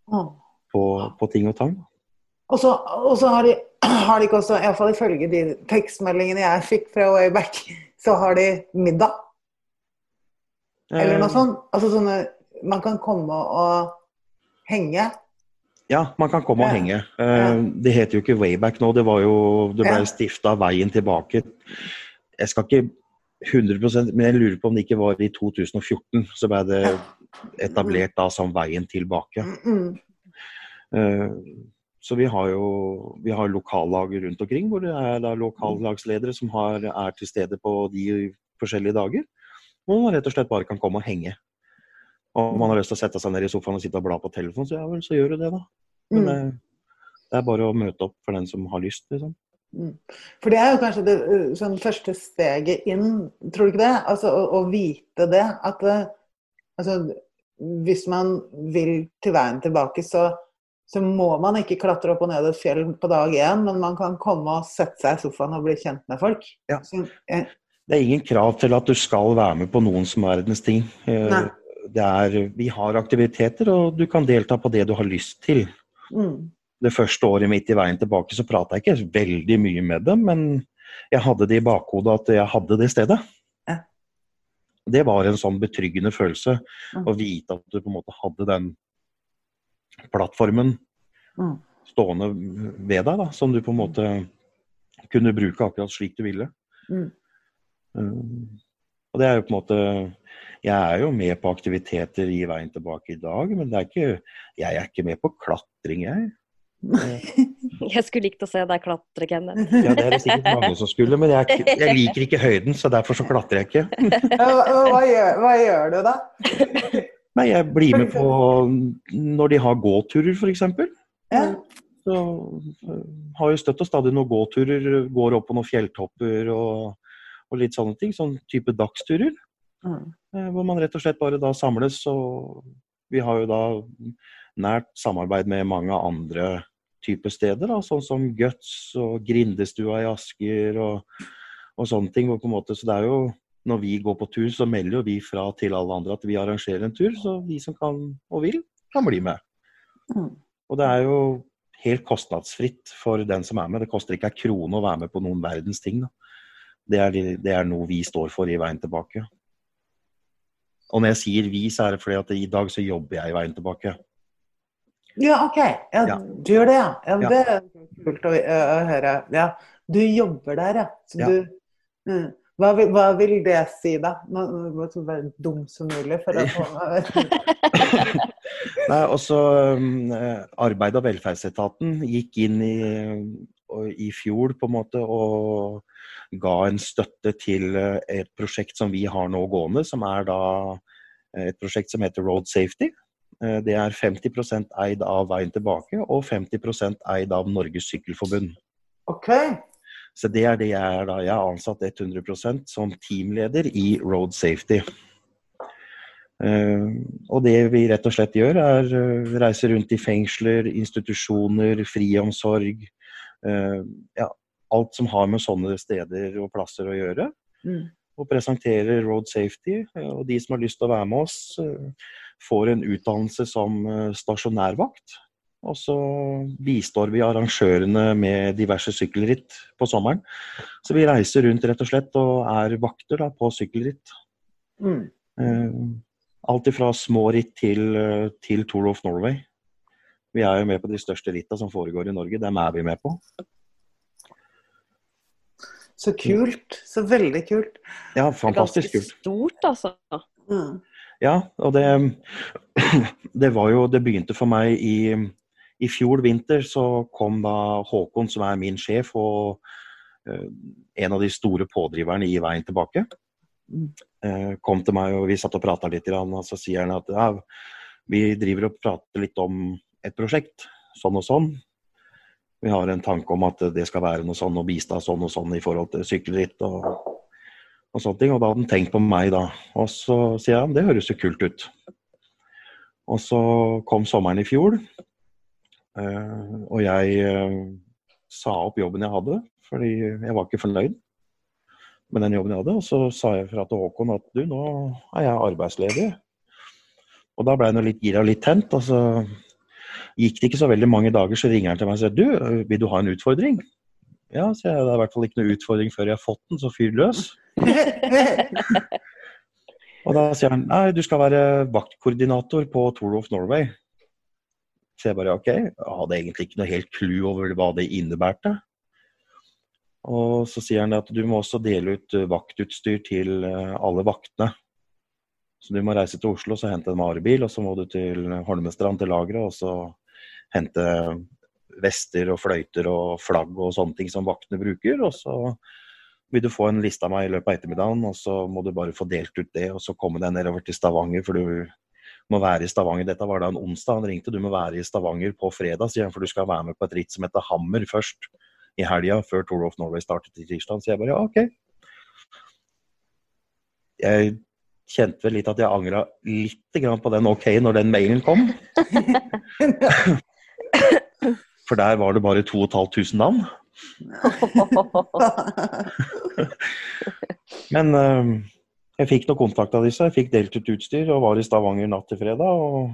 på, på ting og tang. Og så, og så har, de, har de ikke også, iallfall ifølge de tekstmeldingene jeg fikk fra Wayback, så har de middag. Eller Eh, noe sånt. Altså sånne Man kan komme og henge. Ja, man kan komme og henge. Eh, Det heter jo ikke Wayback nå, det var jo Det ble Ja. stifta Veien tilbake. Jeg skal ikke 100% men jeg lurer på om det ikke var i 2014 så ble det etablert da som Veien tilbake. Mm. Så vi har jo vi har lokallag rundt omkring hvor det er da lokallagsledere som har, er til stede på de forskjellige dager. Hvor man rett og slett bare kan komme og henge. Og om man har lyst til å sette seg ned i sofaen og sitte og bla på telefonen, så ja vel, så gjør du det, da. Men Mm. eh, det er bare å møte opp for den som har lyst, liksom. Mm. For det er jo kanskje det sånn første steget inn, tror du ikke det? Altså å, å vite det. At altså, hvis man vil til veien tilbake, så, så må man ikke klatre opp og ned et fjell på dag én, men man kan komme og sette seg i sofaen og bli kjent med folk. Ja. Så, eh, Det er ingen krav til at du skal være med på noen som verdens ting. Eh, Det er, vi har aktiviteter, og du kan delta på det du har lyst til. mm, Det første året mitt i veien tilbake så prata jeg ikke veldig mye med dem, men jeg hadde det i bakhodet at jeg hadde det stedet. Ja. Det var en sånn betryggende følelse Mm. å vite at du på en måte hadde den plattformen mm, stående ved deg, da, som du på en måte kunne bruke akkurat slik du ville. mm. Um, og det er jo på en måte Jeg er jo med på aktiviteter i veien tilbake i dag, men det er ikke, jeg er ikke med på klatring, jeg. Jeg skulle likt å se deg klatre, Kenneth. Ja, det er det sikkert mange som skulle, men jeg, er jeg liker ikke høyden, så derfor så klatrer jeg ikke. Hva, hva, gjør, hva gjør du da? Nei, jeg blir med på når de har gåturer, f.eks. Ja. Så øh, har jo støtt og stadig noen gåturer, går opp på noen fjelltopper og, og litt sånne ting. Sånn type dagsturer. Mm. Eh, Hvor man rett og slett bare da samles. Og vi har jo da nært samarbeid med mange andre typer steder, da, sånn som Guts og Grindestua i Asker og, og sånne ting. hvor på en måte, så det er jo når vi går på tur, så melder jo vi fra til alle andre at vi arrangerer en tur, så de som kan og vil, kan bli med. Mm. Og det er jo helt kostnadsfritt for den som er med. Det koster ikke ei krone å være med på noen verdens ting. Det, er, det er noe vi står for i Veien tilbake. Og når jeg sier vi, så er det fordi at i dag så jobber jeg i Veien tilbake. Ja, OK. Ja, Ja. Du gjør det, ja. ja. Det er kult å, å høre. Ja. Du jobber der, ja. Så du mm. Hva, vil, hva vil det si, da? Nå må du være dum som mulig. For å få Nei, også um, Arbeid- og velferdsetaten gikk inn i, i fjor på en måte og ga en støtte til eh, et prosjekt som vi har nå gående, som er da eh, et prosjekt som heter Road Safety. Det er 50% eid av Veien tilbake og 50% eid av Norges Sykkelforbund. OK. Så det er det jeg er da. Jeg er ansatt 100 som teamleder i Road Safety. Uh, og det vi rett og slett gjør, er uh, reise rundt i fengsler, institusjoner, friomsorg. Uh, ja, alt som har med sånne steder og plasser å gjøre. Mm. Og presenterer Road Safety. og de som har lyst til å være med oss, får en utdannelse som stasjonærvakt. Og så bistår vi arrangørene med diverse sykkelritt på sommeren. Så vi reiser rundt rett og slett og er vakter da, på sykkelritt. Mm. Eh, alt ifra små ritt til, eh, til Tour of Norway. Vi er jo med på de største ritta som foregår i Norge. Dem er vi med på. Så kult. Så veldig kult. Ja, fantastisk kult. ganske stort, altså. Mm. Ja, og det, det var jo Det begynte for meg i, i fjor vinter. Så kom da Håkon, som er min sjef, og eh, en av de store pådriverne i Veien tilbake. Eh, kom til meg, og vi satt og prata litt, og så sier han at ja, vi driver og prater litt om et prosjekt, sånn og sånn. Vi har en tanke om at det skal være noe sånn og bistå sånn og sånn i forhold til sykkelritt og, og sånne ting. Og da hadde han tenkt på meg, da. Og så sier han det høres jo kult ut. Og så kom sommeren i fjor, og jeg eh, sa opp jobben jeg hadde, fordi jeg var ikke fornøyd med den jobben jeg hadde. Og så sa jeg fra til Håkon at du, nå er jeg arbeidsledig. Og da ble jeg nå litt gira og litt tent. Og så gikk det ikke så veldig mange dager, så ringer han til meg og sier du, vil du ha en utfordring? Ja, så jeg, det er i hvert fall ikke noe utfordring før jeg har fått den, så fyr løs. Og da sier han nei, du skal være vaktkoordinator på Tour of Norway. Så jeg bare OK. Jeg hadde egentlig ikke noe helt clou over hva det innebærte. Og så sier han at du må også dele ut eh, vaktutstyr til eh, alle vaktene. Så du må reise til Oslo og hente en varebil, og så må du til Holmestrand til lageret og så hente vester og fløyter og flagg og sånne ting som vaktene bruker. Og så vil du få en liste av meg i løpet av ettermiddagen, og så må du bare få delt ut det, og så komme deg nedover til Stavanger, for du må være i Stavanger. Dette var da en onsdag. Han ringte, du må være i Stavanger på fredag, sier han, for du skal være med på et ritt som heter Hammer først i helga, før Tour of Norway startet i tirsdag. Så jeg bare ja, OK. Jeg kjente vel litt at jeg angra litt grann på den OK når den mailen kom. For der var det bare 2500 navn. Men eh, jeg fikk noen kontakt av disse. Jeg fikk delt ut utstyr og var i Stavanger natt til fredag. og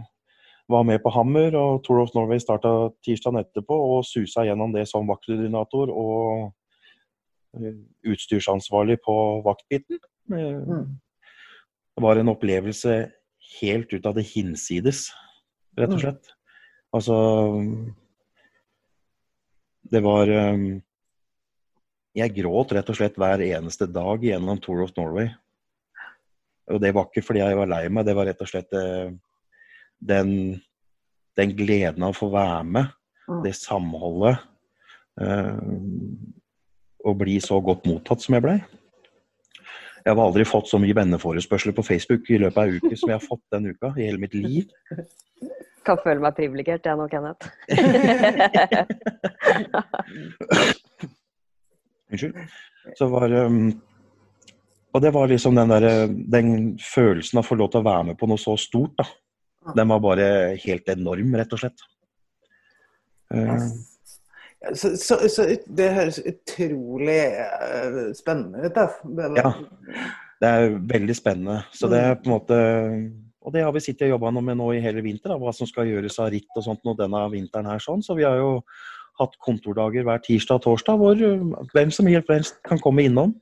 var med på Hammer, og Tour of Norway starta tirsdagen etterpå og susa gjennom det som vaktkoordinator og eh, utstyrsansvarlig på vaktbiten. Mm. Det var en opplevelse helt ut av det hinsides, rett og Mm. slett. Altså Det var eh, Jeg gråt rett og slett hver eneste dag gjennom Tour of Norway. Og det var ikke fordi jeg var lei meg, det var rett og slett eh, den, den gleden av å få være med, Mm. det samholdet, eh, og bli så godt mottatt som jeg blei. Jeg har aldri fått så mye venneforespørsler på Facebook i løpet av en uke som jeg har fått den uka i hele mitt liv. Kan føle meg privilegert, jeg nå, Kenneth. Unnskyld. Så var um, Og det var liksom den der, Den følelsen av å få lov til å være med på noe så stort, da. Den var bare helt enorm, rett og slett. Uh, Så, så, så det høres utrolig eh, spennende ut. Da. Ja. det er veldig spennende. Så det er på en måte Og det har vi sittet og jobba med nå i hele vinter, da, hva som skal gjøres av ritt og sånt nå denne vinteren her. sånn. Så vi har jo hatt kontordager hver tirsdag og torsdag hvor uh, hvem som helst kan komme innom.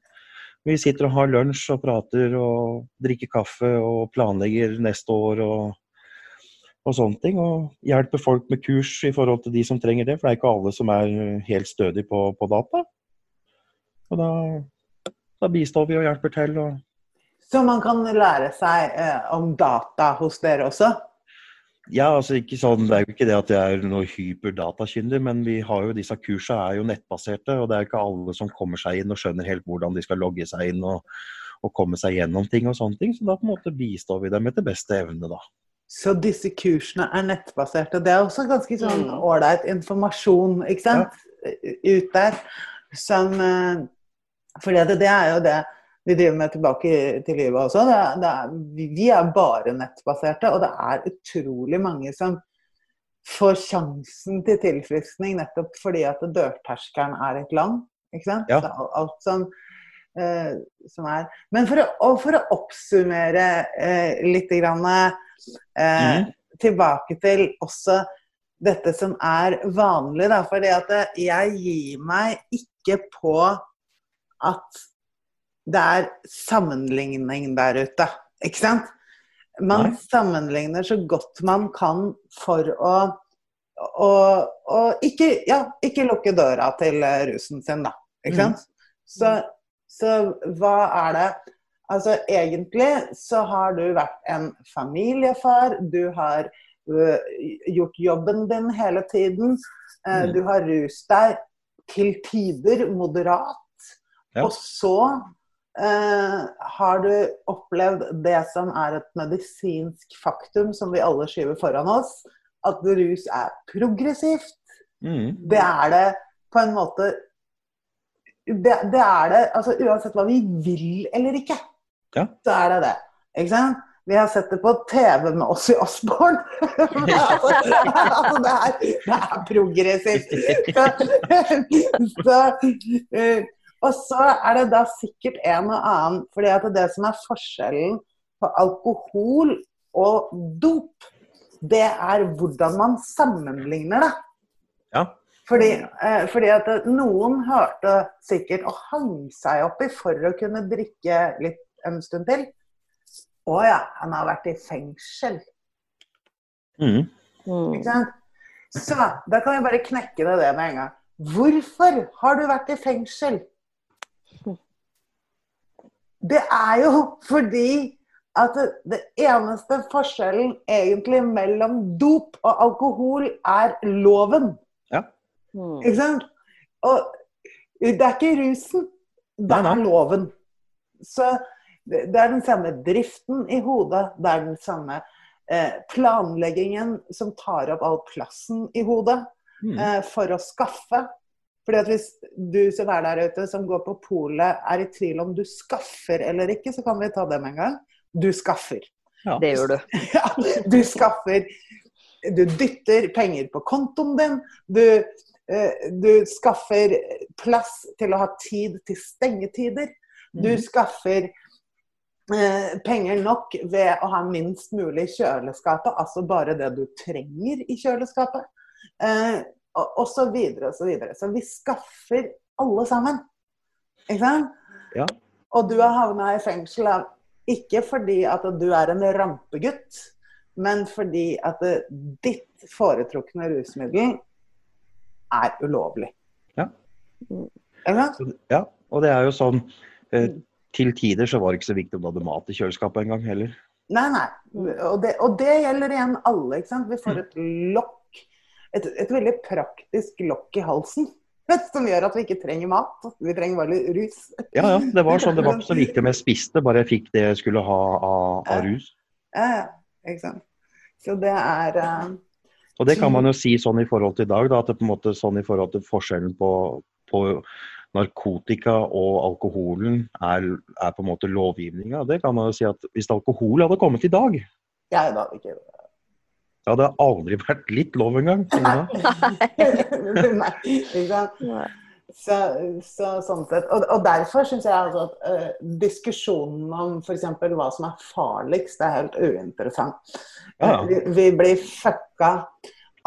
Vi sitter og har lunsj og prater og drikker kaffe og planlegger neste år og, og sånne ting. Og hjelper folk med kurs i forhold til de som trenger det, for det er ikke alle som er helt stødige på, på data. Og da, da bistår vi og hjelper til. og Så man kan lære seg eh, om data hos dere også? Ja, altså ikke sånn, Det er jo ikke det at jeg er noe hyperdatakyndig, men vi har jo disse kursene er jo nettbaserte. og Det er jo ikke alle som kommer seg inn og skjønner helt hvordan de skal logge seg inn og, og komme seg gjennom ting og sånne ting. Så da på en måte bistår vi dem etter beste evne, da. Så disse kursene er nettbaserte. Det er også ganske sånn Mm. ålreit informasjon ikke sant? ut der. Som eh, fordi det, det er jo det vi driver med tilbake til livet også. Det er, det er, vi er bare nettbaserte, og det er utrolig mange som får sjansen til tilfriskning nettopp fordi at dørterskelen er litt lang. Ikke sant? Ja. Alt som, eh, som er Men for å, for å oppsummere eh, litt grann, eh, mm. tilbake til også dette som er vanlig, da. Eh, jeg gir meg ikke på at det er sammenligning der ute. Ikke sant? Man Nei. sammenligner så godt man kan for å, å, å ikke, ja, ikke lukke døra til eh, rusen sin, da. Ikke sant? sant? Så, så hva er det Altså egentlig så har du vært en familiefar. Du har uh, gjort jobben din hele tiden. Uh, mm. Du har rust deg til tider moderat. Ja. Og så eh, har du opplevd det som er et medisinsk faktum som vi alle skyver foran oss. At rus er progressivt. Mm. Det er det på en måte det, det er det altså Uansett hva vi vil eller ikke, Ja. så er det det. Ikke sant? Vi har sett det på TV med oss i Osborn. altså, altså, det, er, det er progressivt. Så, så, eh, og så er det da sikkert en og annen fordi at det som er forskjellen på alkohol og dop, det er hvordan man sammenligner det. Ja. Fordi, eh, fordi at noen hørte sikkert og hang seg opp i for å kunne drikke litt en stund til. Å ja, han har vært i fengsel. Mm. Ikke sant? Så da kan vi bare knekke det, det med en gang. Hvorfor har du vært i fengsel? Det er jo fordi at det, eneste forskjellen egentlig mellom dop og alkohol er loven. Mm. Ikke sant? Og det er ikke rusen, det Nei, nei. er loven. Så det er den samme driften i hodet, det er den samme eh, planleggingen som tar opp all plassen i hodet Mhm. eh, for å skaffe. Fordi at Hvis du som er der ute, som går på polet, er i tvil om du skaffer eller ikke, så kan vi ta dem en gang. Du skaffer. Ja. Det gjør du. Ja, du skaffer Du dytter penger på kontoen din. Du, eh, du skaffer plass til å ha tid til stengetider. Du Mhm. skaffer eh, penger nok ved å ha minst mulig i kjøleskapet, altså bare det du trenger i kjøleskapet. Og, så videre og så videre. Så vi skaffer alle sammen. Ikke sant? Ja. Og du har havna i fengsel av ikke fordi at du er en rampegutt, men fordi at ditt foretrukne rusmiddel er ulovlig. Ja. Ja, og det er jo sånn eh, Til tider så var det ikke så viktig om du hadde mat i kjøleskapet engang heller. Nei, nei. Og det, og det gjelder igjen alle. ikke sant? Vi får et lokk, et, et veldig praktisk lokk i halsen. Som gjør at vi ikke trenger mat. Vi trenger bare rus. Ja, ja. Det var sånn, det var så viktig om jeg spiste, bare jeg fikk det jeg skulle ha av, av rus. Ja, ja. Ikke sant. Så det er uh... Og det kan man jo si sånn i forhold til i dag, da, at det på en måte sånn i forhold til forskjellen på, på narkotika og alkoholen er, er, på en måte lovgivninga. Det kan man jo si at hvis alkohol hadde kommet i dag Ja, da hadde ikke det hadde aldri vært litt lov engang. Nei. Så, så, sånn sett. Og, og derfor syns jeg altså at uh, diskusjonen om f.eks. hva som er farligst, er helt uinteressant. Ja. Uh, vi, vi, blir fucka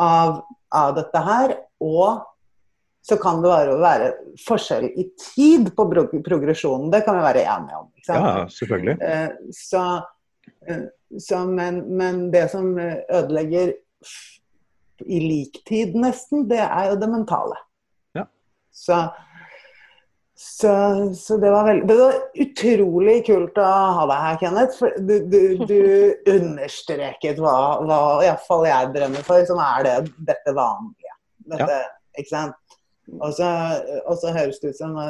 av, av, dette her. Og så kan det bare være forskjell i tid på progresjonen. Det kan vi være enige om. Ja, selvfølgelig. Uh, så, så men, men, det som ødelegger i liktid, nesten, det er jo det mentale. Så, så, så det, var veldig, det var utrolig kult å ha deg her, Kenneth. Du, du, du understreket hva, hva iallfall jeg drømmer for, som er det, dette vanlige. Dette, ja. Ikke sant? Og så, høres det ut som å,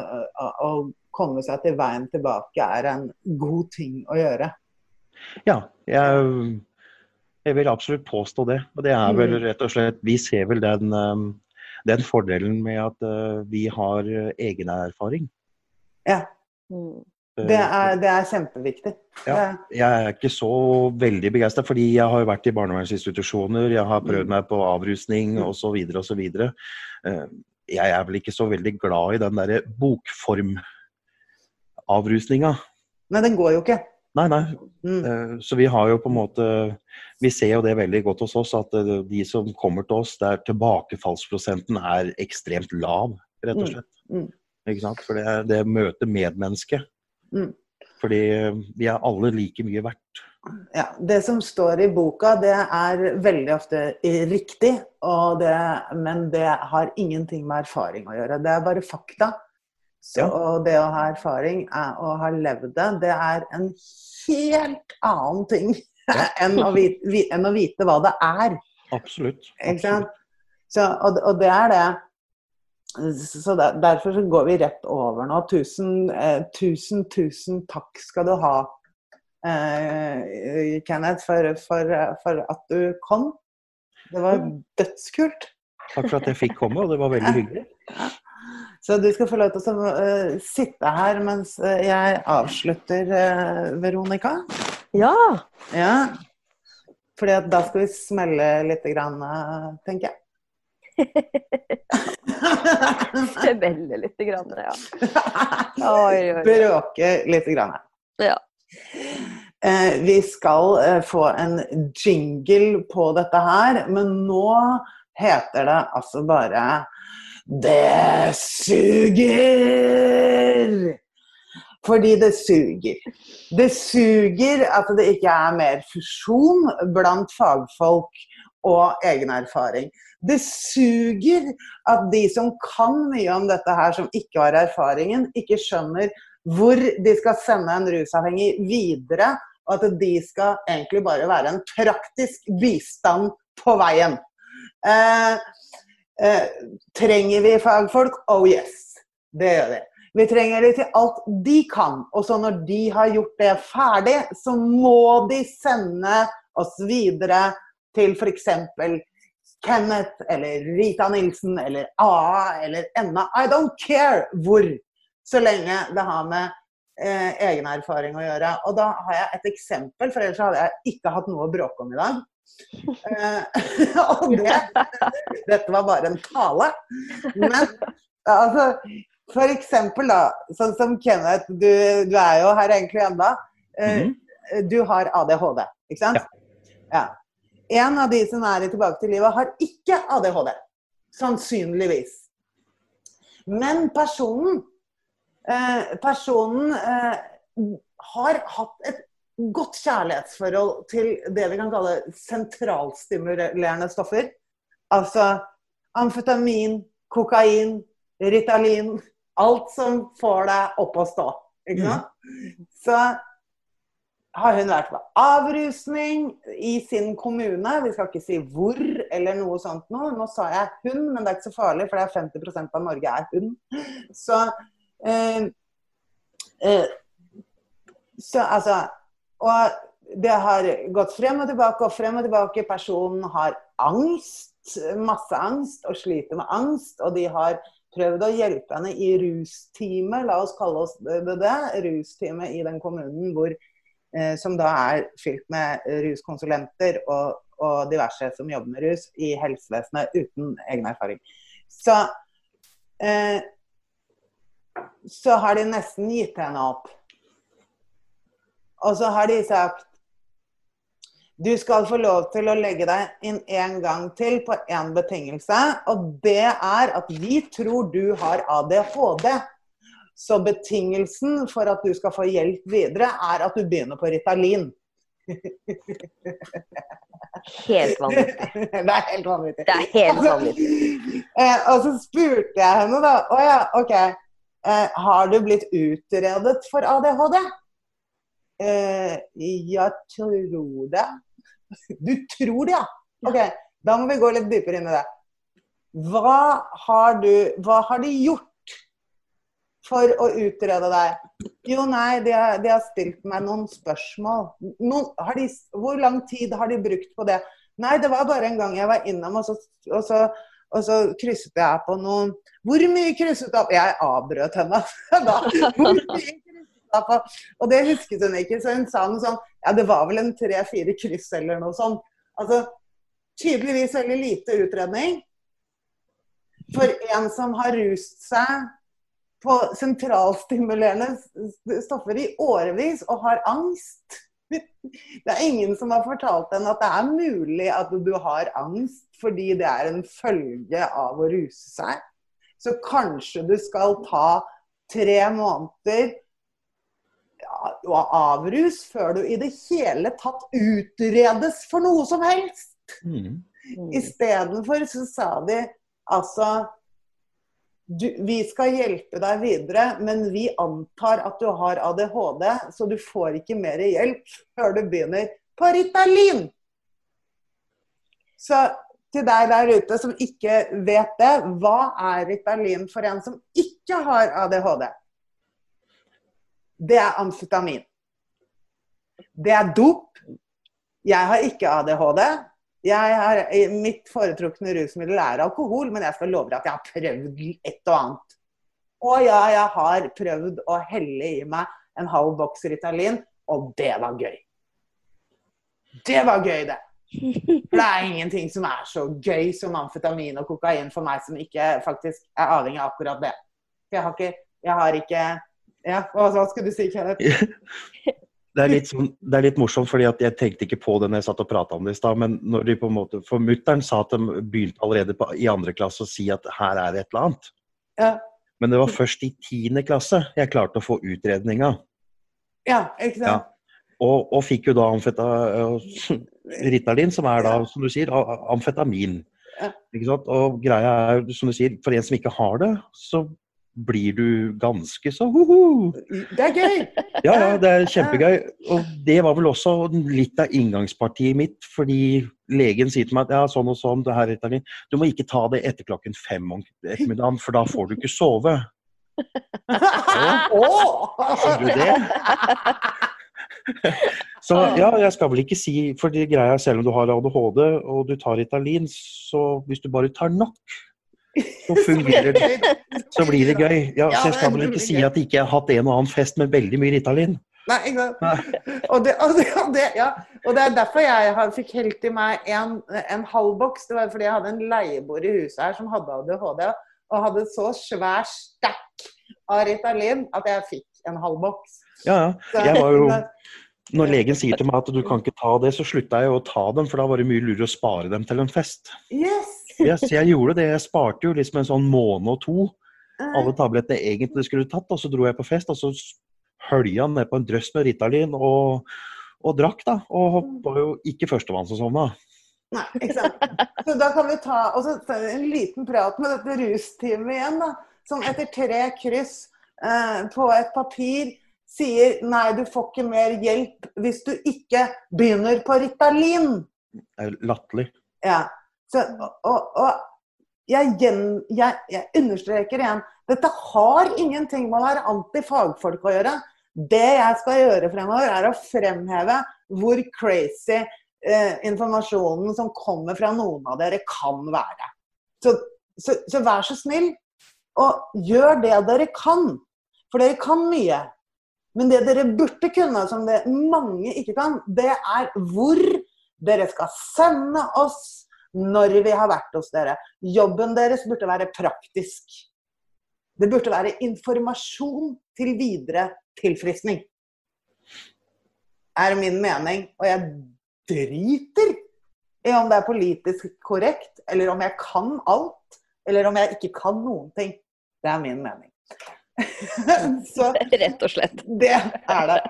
å, komme seg til veien tilbake er en god ting å gjøre. Ja, jeg, jeg vil absolutt påstå det. Og det er vel mm. rett og slett Vi ser vel den um, den fordelen med at uh, vi har uh, egen erfaring. Ja. Mm. Det er, det er, kjempeviktig. Ja, jeg er ikke så veldig begeistra, fordi jeg har vært i barnevernsinstitusjoner, jeg har prøvd mm. meg på avrusning osv. osv. Jeg er vel ikke så veldig glad i den derre bokformavrusninga. Nei, den går jo ikke. Nei, nei. Mm. Så vi har jo på en måte vi ser jo det veldig godt hos oss, at eh, de som kommer til oss, der tilbakefallsprosenten er ekstremt lav, rett og mm, slett. Mm. Ikke sant? For det det møter medmennesket. Mm. Fordi eh, vi er alle like mye verdt. Ja, Det som står i boka, det er veldig ofte riktig, det, men det har ingenting med erfaring å gjøre. Det er bare fakta. Så, ja. Og det å ha erfaring og ha levd det, det er en helt annen ting enn, å vite, enn, å vite, hva det er. Absolutt. Absolutt. Så, og, og, det er det. Så der, Derfor så går vi rett over nå. Tusen, eh, tusen, tusen takk skal du ha, eh, Kenneth, for, for, for, at du kom. Det var dødskult. Takk for at jeg fikk komme, og det var veldig hyggelig. Så du skal få lov til å uh, sitte her mens eh, jeg avslutter, uh, Veronica. Ja. ja. Fordi da skal vi smelle litt, grann, tenker jeg. Smelle litt, grann, ja. Oi, oi. Bråke litt. Grann. Ja. Eh, vi skal eh, få en jingle på dette her, men nå heter det altså bare Det suger! Fordi det suger. Det suger at det ikke er mer fusjon blant fagfolk og egen erfaring. Det suger at de som kan mye om dette her, som ikke har erfaringen, ikke skjønner hvor de skal sende en rusavhengig videre, og at de skal egentlig bare være en praktisk bistand på veien. Eh, eh, trenger vi fagfolk? Oh yes, det gjør vi. Vi trenger de til alt de kan. Og så når de har gjort det ferdig, så må de sende oss videre til f.eks. Kenneth eller Rita Nilsen eller AA eller Enna. I don't care hvor, så lenge det har med eh, egen erfaring å gjøre. Og da har jeg et eksempel, for ellers hadde jeg ikke hatt noe å bråke om i dag. Eh, og det Dette var bare en tale. Men altså for eksempel, da, sånn som Kenneth, du, du er jo her egentlig ennå. Mm -hmm. Du har ADHD, ikke sant? Ja. ja. En av de som er i Tilbake til livet, har ikke ADHD. Sannsynligvis. Men personen eh, Personen eh, har hatt et godt kjærlighetsforhold til det vi kan kalle sentralstimulerende stoffer. Altså amfetamin, kokain, Ritalin, Alt som får deg opp og stå. Ikke mm. sant? Mm. Så har hun vært på avrusning i sin kommune. Vi skal ikke si hvor eller noe sånt nå. Nå sa jeg hun, men det er ikke så farlig, for det er 50% av Norge er hun. Så, eh, eh, så altså Og det har gått frem og tilbake og frem og tilbake. Personen har angst, masse angst, og sliter med angst. Og de har prøvd å hjelpe henne i rusteamet, la oss kalle oss det det, rusteamet i den kommunen hvor, eh, som da er fylt med ruskonsulenter og, og diverse som jobber med rus i helsevesenet uten egen erfaring. Så, eh, så har de nesten gitt henne opp. Og så har de sagt du skal få lov til å legge deg inn en gang til på én betingelse, og det er at vi tror du har ADHD. Så betingelsen for at du skal få hjelp videre, er at du begynner på Ritalin. Helt vanvittig. Det er helt vanvittig. Det er helt vanvittig. Eh, og så spurte jeg henne da Å ja, OK. Eh, har du blitt utredet for ADHD? Eh, jeg tror det. Du tror det, ja? OK, da må vi gå litt dypere inn i det. Hva har, du, hva har de gjort for å utrede deg? Jo, nei, de har, de har stilt meg noen spørsmål. Noen, de, hvor lang tid har de brukt på det? Nei, det var bare en gang jeg var innom, og så, og så, og så krysset jeg på noen Hvor mye krysset du av? Jeg avbrøt henne da. Hvor mye krysset på? Og det husket hun ikke, så hun sa noe sånn Ja, det var vel en tre-fire kryss eller noe sånt. Altså tydeligvis veldig lite utredning. For en som har rust seg på sentralstimulerende stoffer i årevis og har angst. Det er ingen som har fortalt henne at det er mulig at du har angst fordi det er en følge av å ruse seg. Så kanskje du skal ta tre måneder avrus før du i det hele tatt utredes for noe som helst. Mm. Istedenfor så sa de altså du, vi skal hjelpe deg videre, men vi antar at du har ADHD, så du får ikke mer hjelp før du begynner på Ritalin. Så til deg der ute som ikke vet det, hva er Ritalin for en som ikke har ADHD? Det er amfetamin. Det er dop. Jeg har ikke ADHD. Har, mitt foretrukne rusmiddel er alkohol, men jeg skal love deg at jeg har prøvd et og annet. Og ja, jeg har prøvd å helle i meg en halv boks Ritalin, og det var gøy. Det var gøy, det. For det er ingenting som er så gøy som amfetamin og kokain for meg som ikke faktisk er avhengig av akkurat det. Jeg har ikke, jeg har ikke Ja, hva, hva skulle du si, Kenneth? Det er, sånn, det er litt morsomt, fordi jeg tenkte ikke på det når jeg satt og prata om det i stad. Men når de på en måte, for mutter'n sa at de begynte allerede på, i andre klasse å si at her er det et eller annet. Ja, Men det var først i tiende klasse jeg klarte å få utredninga. ja ikke sant? Ja. Og, og fikk jo da amfeta, Ritalin, som er da, som du sier, amfetamin. Ja. Og greia er, som du sier, for en som ikke har det, så blir du ganske så hoho. Det er gøy! Ja, ja, det er kjempegøy. Og det var vel også litt av inngangspartiet mitt, fordi legen sier til meg at ja, sånn og sånn, det her er Ritalin. Du må ikke ta det etter klokken fem om ettermiddagen, for da får du ikke sove. Skjønner du det? Så ja, jeg skal vel ikke si For det greia selv om du har ADHD og du tar Ritalin, så hvis du bare tar nok, så fungerer det. Så blir det gøy. Ja, så jeg skal vel ikke si at jeg ikke har hatt en og annen fest med veldig mye Ritalin. Nei, ikke sant. Og det, og det, og det, ja. og det er derfor jeg fikk helt i meg en, en halv boks. Det var fordi jeg hadde en leieboer i huset her som hadde ADHD, og hadde så svær stack av Ritalin at jeg fikk en halv boks. Ja, ja. Jeg var jo Når legen sier til meg at du kan ikke ta det, så slutta jeg å ta dem, for da var det mye lurere å spare dem til en fest. Yes! Yes, jeg gjorde det. Jeg sparte jo liksom en sånn måned og to. Alle tablettene egentlig skulle tatt, og så dro jeg på fest, og så hølja ned på en drøss med Ritalin og, og drakk, da. Og var jo ikke førstemann som sovna. Nei, ikke sant. Så da kan vi ta også, ta en liten prat med dette rusteamet igjen, da. Som etter tre kryss eh, på et papir sier nei, du får ikke mer hjelp hvis du ikke begynner på Ritalin. Er latterlig. Ja. Så, og, og, jeg, gjen, jeg, jeg understreker igjen, dette har ingenting med å være anti-fagfolk å gjøre. Det jeg skal gjøre fremover, er å fremheve hvor crazy eh, informasjonen som kommer fra noen av dere, kan være. Så, så, så vær så snill og gjør det dere kan. For dere kan mye. Men det dere burde kunne, som det mange ikke kan, det er hvor dere skal sende oss når vi har vært hos dere. Jobben deres burde være praktisk. Det burde være informasjon til videre tilfriskning. Er min mening. Og jeg driter i om det er politisk korrekt, eller om jeg kan alt, eller om jeg ikke kan noen ting. Det er min mening. så, Rett og slett. Det er det.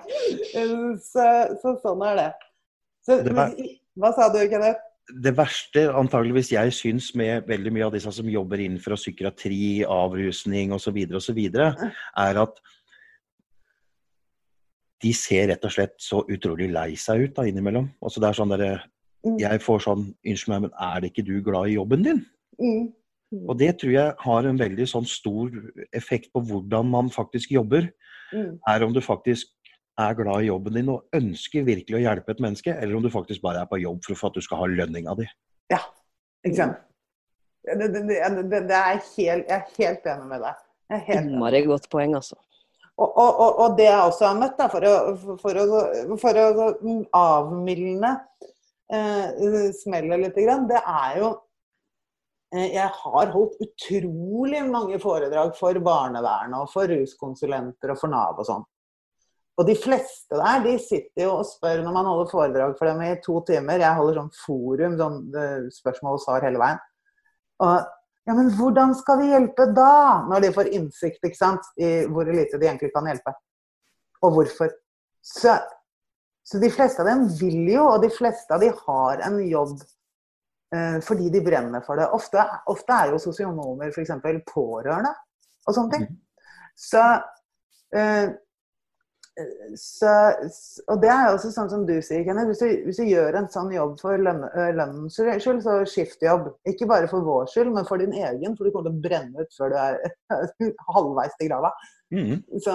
Så, så sånn er det. Så, hva sa du, Kenneth? Det verste antageligvis jeg syns med veldig mye av disse som jobber innenfor psykiatri, avrusning osv., osv., er at de ser rett og slett så utrolig lei seg ut da innimellom. Altså det er sånn der, mm. Jeg får sånn Unnskyld meg, men er det ikke du glad i jobben din? Mm. Og det tror jeg har en veldig sånn stor effekt på hvordan man faktisk jobber. Mm. Er om du faktisk er glad i jobben din og ønsker virkelig å hjelpe et menneske, eller om du faktisk bare er på jobb for at du skal ha lønninga di. Ja, ikke sant. Det, det, det, det er helt, jeg er helt enig med deg. Innmari godt poeng, altså. Og, og, og, og, det jeg også har møtt, da, for, å, for, å, for å avmildne eh, smellet litt, det er jo Eh, jeg har holdt utrolig mange foredrag for barnevernet og for ruskonsulenter og for Nav og sånn. Og de fleste der de sitter jo og spør når man holder foredrag for dem i to timer. Jeg holder sånn forum, sånn eh, spørsmål og svar hele veien. Og ja, men hvordan skal vi hjelpe da? Når de får innsikt ikke sant, i hvor lite de egentlig kan hjelpe. Og hvorfor. Så, så de fleste av dem vil jo, og de fleste av dem har en jobb Eh, fordi de brenner for det. Ofte, ofte er jo sosionomer f.eks. pårørende og sånne ting. Mhm. Så, eh, så, og det er jo også sånn som du sier, Kenneth. Hvis, hvis, du gjør en sånn jobb for lønn, eh, lønnens skyld, så skift jobb. Ikke bare for vår skyld, men for din egen, for du kommer til å brenne ut før du er halvveis til grava. Mm. Så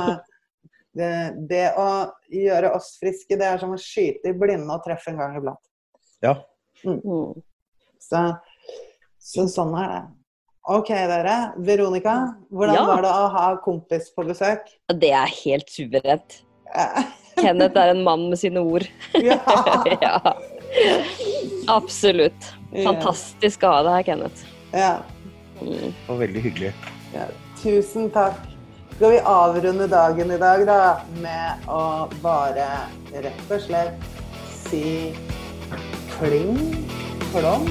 det, det, å gjøre oss friske, det er som å skyte i blinde og treffe en gang iblant. Ja. Mm. mm. Så, så sånn er det. Ok, dere. Veronica, hvordan ja. var det å ha kompis på besøk? Det er helt suverent. Kenneth er en mann med sine ord. Ja. ja. Absolutt. Fantastisk å ha deg her, Kenneth. Ja. Mm. Og veldig hyggelig. Ja. Tusen takk. Skal vi avrunde dagen i dag da med å bare rett og slett si kling plong.